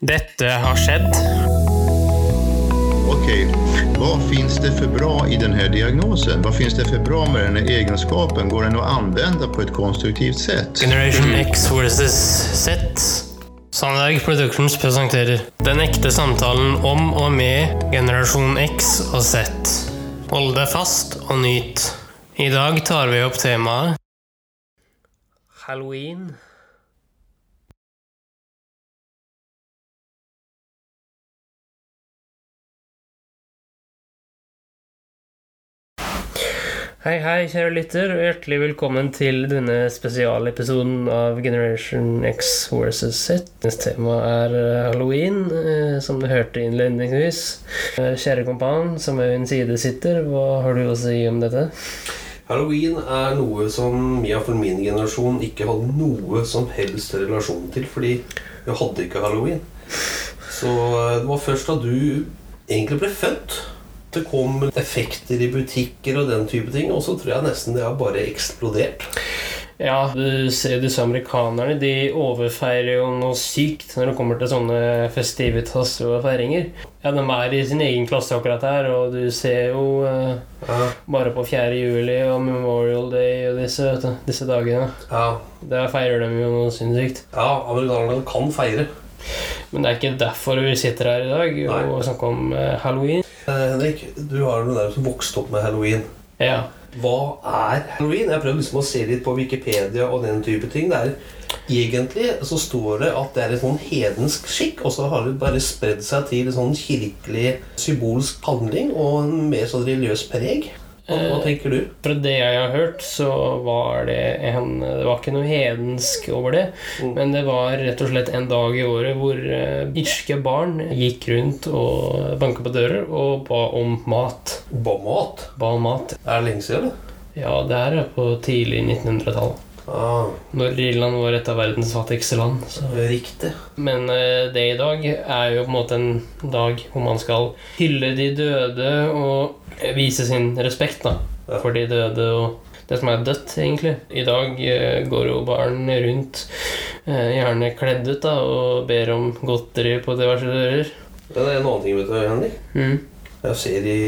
Dette har skjedd. Okej, vad finns det för bra i den här diagnosen? Vad finns det för bra med den här egenskapen? Går den att använda på ett konstruktivt sätt? Generation X versus Z. Sandberg Productions presenterer Den ekte samtalen om og med generasjon X og Z. Hold deg fast og nyt. I dag tar vi opp temaet Halloween. Hei, hei, kjære lytter, og hjertelig velkommen til denne spesialepisoden av Generation X versus Z. Neste tema er eh, halloween, eh, som du hørte innledningsvis. Eh, Kjære kompan, som ved min side sitter, hva har du å si om dette? Halloween er noe som iallfall min generasjon ikke hadde noe som helst relasjon til, fordi vi hadde ikke halloween. Så det var først da du egentlig ble født, det kom effekter i butikker og den type ting, og så tror jeg nesten det har bare eksplodert. Ja, du ser disse amerikanerne, de overfeirer jo noe sykt når det kommer til sånne festivitas og feiringer. Ja, de er i sin egen klasse akkurat her, og du ser jo eh, Ja, bare på 4. juli og Memorial Day og disse, vet du, disse dagene. ja, Der feirer de jo noe sinnssykt. ja amerikanerne kan feire. Men det er ikke derfor vi sitter her i dag og snakker om eh, halloween. Eh, Henrik, du har jo der som vokste opp med halloween. Ja. Hva er halloween? Jeg prøvde liksom å se litt på Wikipedia og den type ting. Det er Egentlig så står det at det er en sånn hedensk skikk, og så har det bare spredd seg til en sånn kirkelig symbolsk handling og en mer sånn religiøs preg. Hva, hva tenker du? Fra det jeg har hørt, så var det en Det var ikke noe hedensk over det. Mm. Men det var rett og slett en dag i året hvor eh, irske barn gikk rundt og banka på dører og ba om mat. Ba mat? Ba om mat. Er det lenge siden, eller? Ja, det er på tidlig 1900-tall. Ah, Når Irland var et av verdens fattigste land. Så. riktig. Men uh, det i dag er jo på en måte en dag hvor man skal hylle de døde og vise sin respekt da, Ja. for de døde og det som er dødt, egentlig. I dag uh, går jo barn rundt, uh, gjerne kledd ut, da, og ber om godteri på diverse dører. Men det er en annen ting, vet du, Henrik. Mm. Jeg ser i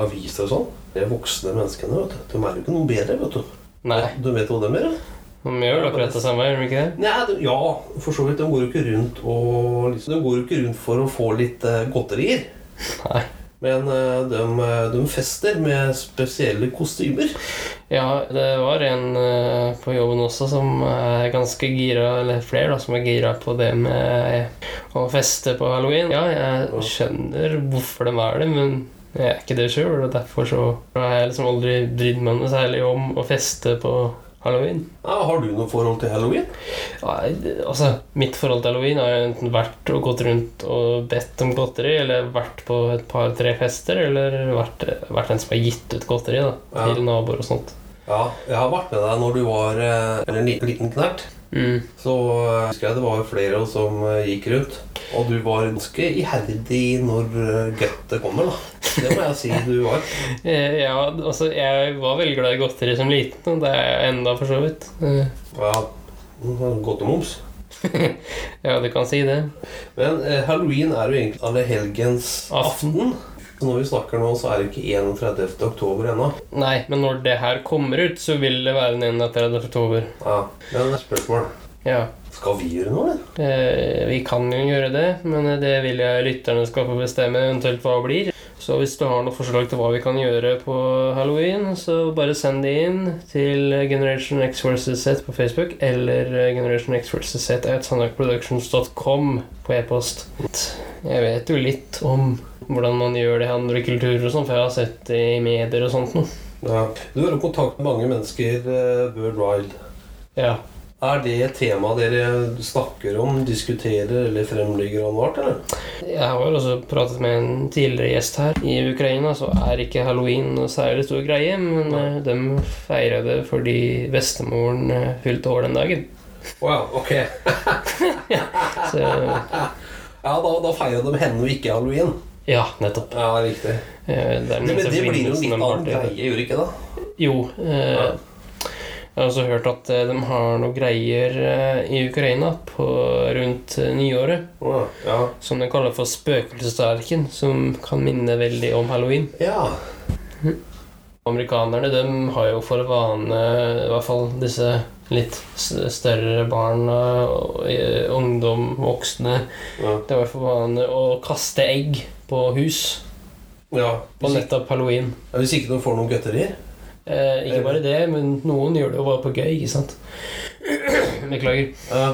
aviser og sånn. De voksne menneskene, vet du. De er jo ikke noe bedre, vet du. Nei, Du vet hva de eller? de gjør akkurat det samme, gjør de ikke det? Nei, de, ja, for så vidt. De går jo ikke rundt og liksom, De går jo ikke rundt for å få litt uh, godterier. Nei. Men uh, de, eh, de fester med spesielle kostymer. Ja, det var en uh, på jobben også som er ganske gira, eller flere da, som er gira på det med å feste på halloween. Ja, jeg skjønner hvorfor de er det, men jeg er ikke det sjøl, og derfor så har jeg liksom aldri brydd meg noe særlig om å feste på halloween. Ja, har du noe forhold til halloween? Ja, altså, mitt forhold til halloween har enten vært og gått rundt og bedt om godteri, eller vært på et par-tre fester, eller vært, vært en som har gitt ut godteri da, Ja. til naboer og sånt. Ja, jeg har vært med deg når du var eller en liten, liten knert. Mm. Så eh, husker jeg det var flere som eh, gikk rundt. Og du var ganske iherdig når eh, guttet kommer, da. Det må jeg si du var. Eh, Ja, altså, jeg var veldig glad i godteri som liten, og det er jeg enda for så vidt. Eh, Ja, Godtemoms. Ja, du kan si det. Men eh, halloween er jo egentlig allehelgens Aften. aften. Så når vi snakker nå, så er det ikke 31. oktober ennå. Nei, men når det her kommer ut, så vil det være den 31. oktober. Ja, men spørsmål. Ja. Skal vi gjøre noe, eller? Eh, vi kan jo gjøre det, men det vil jeg lytterne skal få bestemme eventuelt hva det blir. Så hvis du har noen forslag til hva vi kan gjøre på halloween, så bare send det inn til Generation X vs. Z på Facebook eller Generation X vs. Z at sandakproductions.com på e-post. Jeg vet jo litt om hvordan man gjør det i andre kulturer og sånn, for jeg har sett det i medier og sånt noe. Ja. Du har jo kontakt med mange mennesker uh, worldwide. Ja. Er det et tema dere snakker om, diskuterer eller fremlegger hvert, eller? Jeg har også pratet med en tidligere gjest her. I Ukraina så er ikke halloween noe særlig stor greie, men eh, de feira det fordi bestemoren eh, fylte år den dagen. Å ja, ok. Så Ja, da, da feirer de henne og ikke halloween. ja, nettopp. Ja, riktig. Eh, Det Det, men det blir jo litt annen greie, gjør det ikke det? Jo. Eh, Jeg har også hørt at eh, de har noen greier eh, i Ukraina på rundt eh, nyåret. Oh, ja. Som de kaller for spøkelsestallerken, som kan minne veldig om halloween. ja. Amerikanerne de har jo for vane, i hvert fall disse litt større barna, ungdom, voksne Ja. Det var for vane å kaste egg på hus ja. på nettopp halloween. ja, hvis ikke de får noen godterier. Eh, ikke bare det, men noen gjør det jo bare på gøy, ikke sant? Beklager. Ja.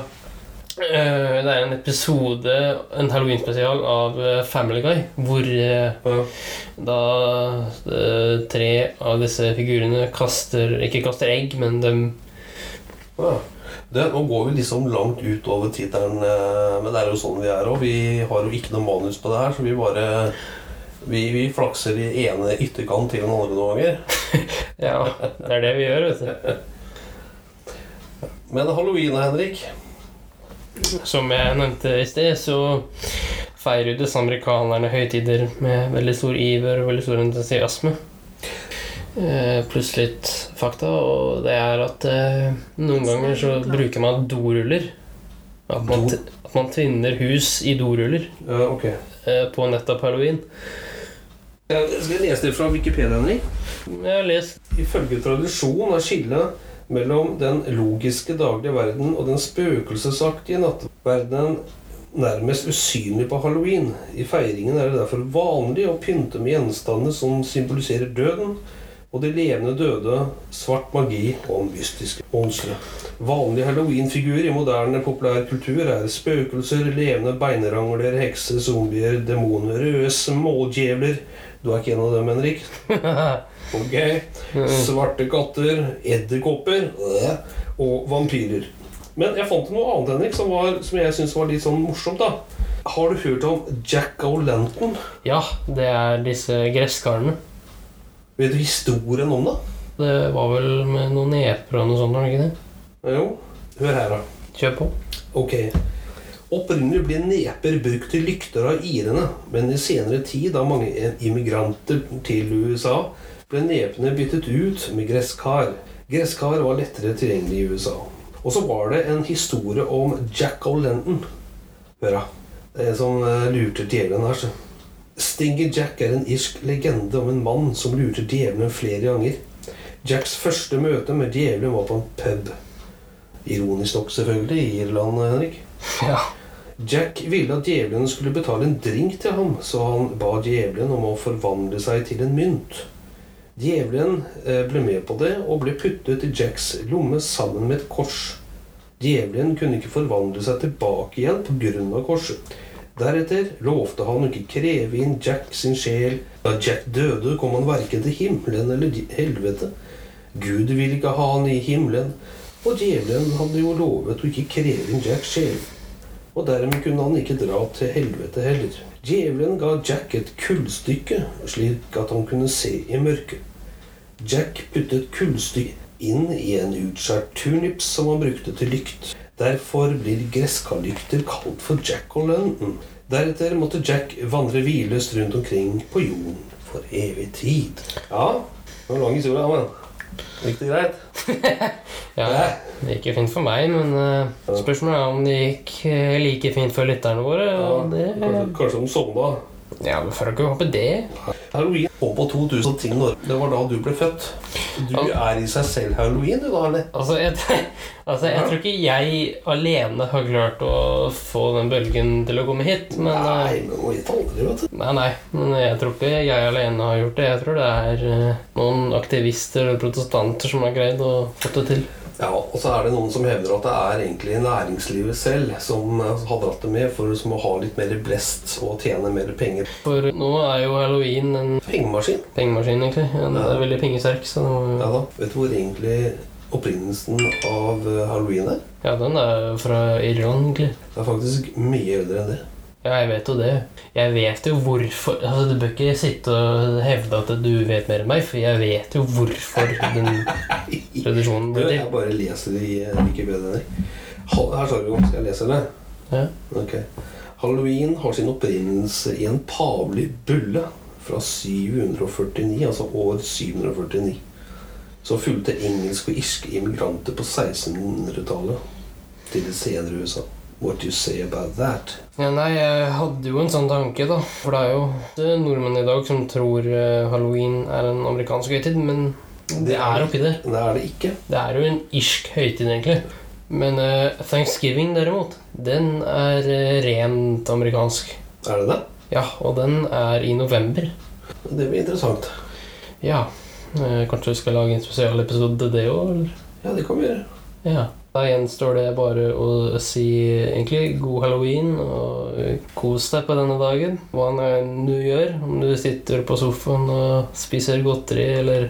Eh, det er en episode, en halloween-spesial av eh, Family Guy, hvor eh, Ja. da eh, tre av disse figurene kaster Ikke kaster egg, men de Ja. Det, nå går vi liksom langt utover tittelen, eh, men det er jo sånn vi er òg. Vi har jo ikke noe manus på det her, så vi bare Vi, vi flakser i ene ytterkant til den andre noen ganger. Ja, det er det vi gjør, vet du. Men halloween, Henrik Som jeg nevnte i sted, så feirer disse amerikanerne høytider med veldig stor iver og veldig stor entusiasme. Eh, pluss litt fakta, og det er at eh, noen ganger så bruker man doruller. At man, at man tvinner hus i doruller Ja, ok. eh, på nettopp halloween. Jeg skal lese det fra Wikipedia, Henrik. Jeg har lest Ifølge tradisjon er skillet mellom den logiske daglige verden og den spøkelsesaktige nattverdenen nærmest usynlig på halloween. I feiringen er det derfor vanlig å pynte med gjenstander som symboliserer døden, og de levende døde, svart magi og mystiske monstre. Vanlige halloweenfigurer i moderne populærkultur er spøkelser, levende beinrangler, hekser, zombier, demoner, røde smådjevler Du er ikke en av dem, Henrik? Ok. Svarte katter, edderkopper øh, og vampyrer. Men jeg fant noe annet Henrik, som, var, som jeg syns var litt sånn morsomt. da Har du hørt om Jack O'Lanton? Ja, det er disse gresskarene. Vet du historien om det? Det var vel med noen neper og noe sånt, ikke det? Jo, hør her, da. Kjør på. Ok. Opprinnelig ble neper brukt til lykter av irene, men i senere tid, da mange immigranter til USA, ble nepene byttet ut med gresskar. Gresskar var lettere tilgjengelig i USA. Og så var det en historie om Jack O'Lenton. Hør da. Det er en som eh, lurte djevelen her, så. Stinger Jack er en irsk legende om en mann som lurte djevelen flere ganger. Jacks første møte med djevelen var på en pub. Ironisk nok, selvfølgelig, i Irland, Henrik. Ja. Jack ville at djevelen skulle betale en drink til ham, så han ba djevelen om å forvandle seg til en mynt. Djevelen eh, ble med på det og ble puttet i Jacks lomme sammen med et kors. Djevelen kunne ikke forvandle seg tilbake igjen pga. korset. Deretter lovte han å ikke kreve inn Jack sin sjel. Da Jack døde, kom han verken til himmelen eller helvete. Gud ville ikke ha han i himmelen, og djevelen hadde jo lovet å ikke kreve inn Jacks sjel og dermed kunne han ikke dra til helvete heller. Djevelen ga Jack et kullstykke, slik at han kunne se i mørket. Jack puttet kullstykket inn i en utskjært turnips som han brukte til lykt. Derfor blir gresskarlykter kalt for Jack og London. Deretter måtte Jack vandre hvilløst rundt omkring på jorden for evig tid. Ja, det var en lang historie, men gikk det greit? ja. Det gikk jo fint for meg, men uh, spørsmålet er om det gikk eh, like fint for lytterne våre. Og det, Kanskje, kanskje de sovna. Ja, vi får ikke håpe det. Halloween kom på 2010 år. Det var da du ble født. Du er i seg selv halloween, du da, eller? Altså jeg, altså, jeg tror ikke jeg alene har klart å få den bølgen til å komme hit. Men, eh, Nei, men vi taler aldri, vet du. nei, nei, men jeg tror ikke jeg alene har gjort det. Jeg tror det er eh, noen aktivister og protestanter som har greid å få det til. Ja, og så er det noen som hevder at det er egentlig næringslivet selv som eh, har dratt det med for liksom å ha litt mer blest og tjene mer penger. For nå er jo halloween en Pengemaskin. pengemaskin, egentlig. Ja. er veldig pengesterk. Så det Ja da. Vet du hvor egentlig opprinnelsen av eh, halloween er? ja, den er fra Iran, egentlig. Det er faktisk mye eldre enn det. Ja, jeg vet jo det. Jeg vet jo hvorfor altså, Du bør ikke sitte og hevde at du vet mer enn meg, for jeg vet jo hvorfor den tradisjonen blir til. jeg bare leser i eh, Wikipedia. Henrik. Her står det jo. Skal jeg lese det? Ja. Ok. Halloween har sin opprinnelse i en pavelig bulle fra 749, altså år 749. så fulgte engelske og irske immigranter på 1600-tallet til det senere USA. What do you say about that? Ja, nei, jeg hadde jo en sånn tanke, da. For det er jo nordmenn i dag som tror eh, halloween er en amerikansk høytid, men det er oppi der. Det er det ikke. Det er jo en irsk høytid, egentlig. Men uh, thanksgiving, derimot, den er uh, rent amerikansk. Er det det? Ja, og den er i november. Det blir interessant. Ja. Uh, kanskje vi skal lage en spesialepisode til det òg? Ja, det kan vi gjøre. Ja. Da gjenstår det bare å si egentlig god halloween og kos deg på denne dagen. Hva enn du gjør. Om du sitter på sofaen og spiser godteri eller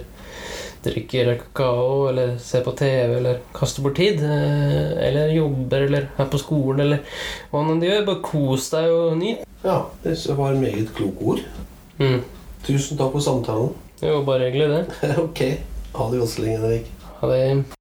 drikker kakao eller ser på TV eller kaster bort tid. eh, Eller jobber eller er på skolen eller hva nå de gjør. Bare kos deg og nyt. Ja, det var meget kloke ord. Mm. Tusen takk for samtalen. Jo, bare hyggelig, det. ok. Ha det godt så lenge, Henrik. Ha det.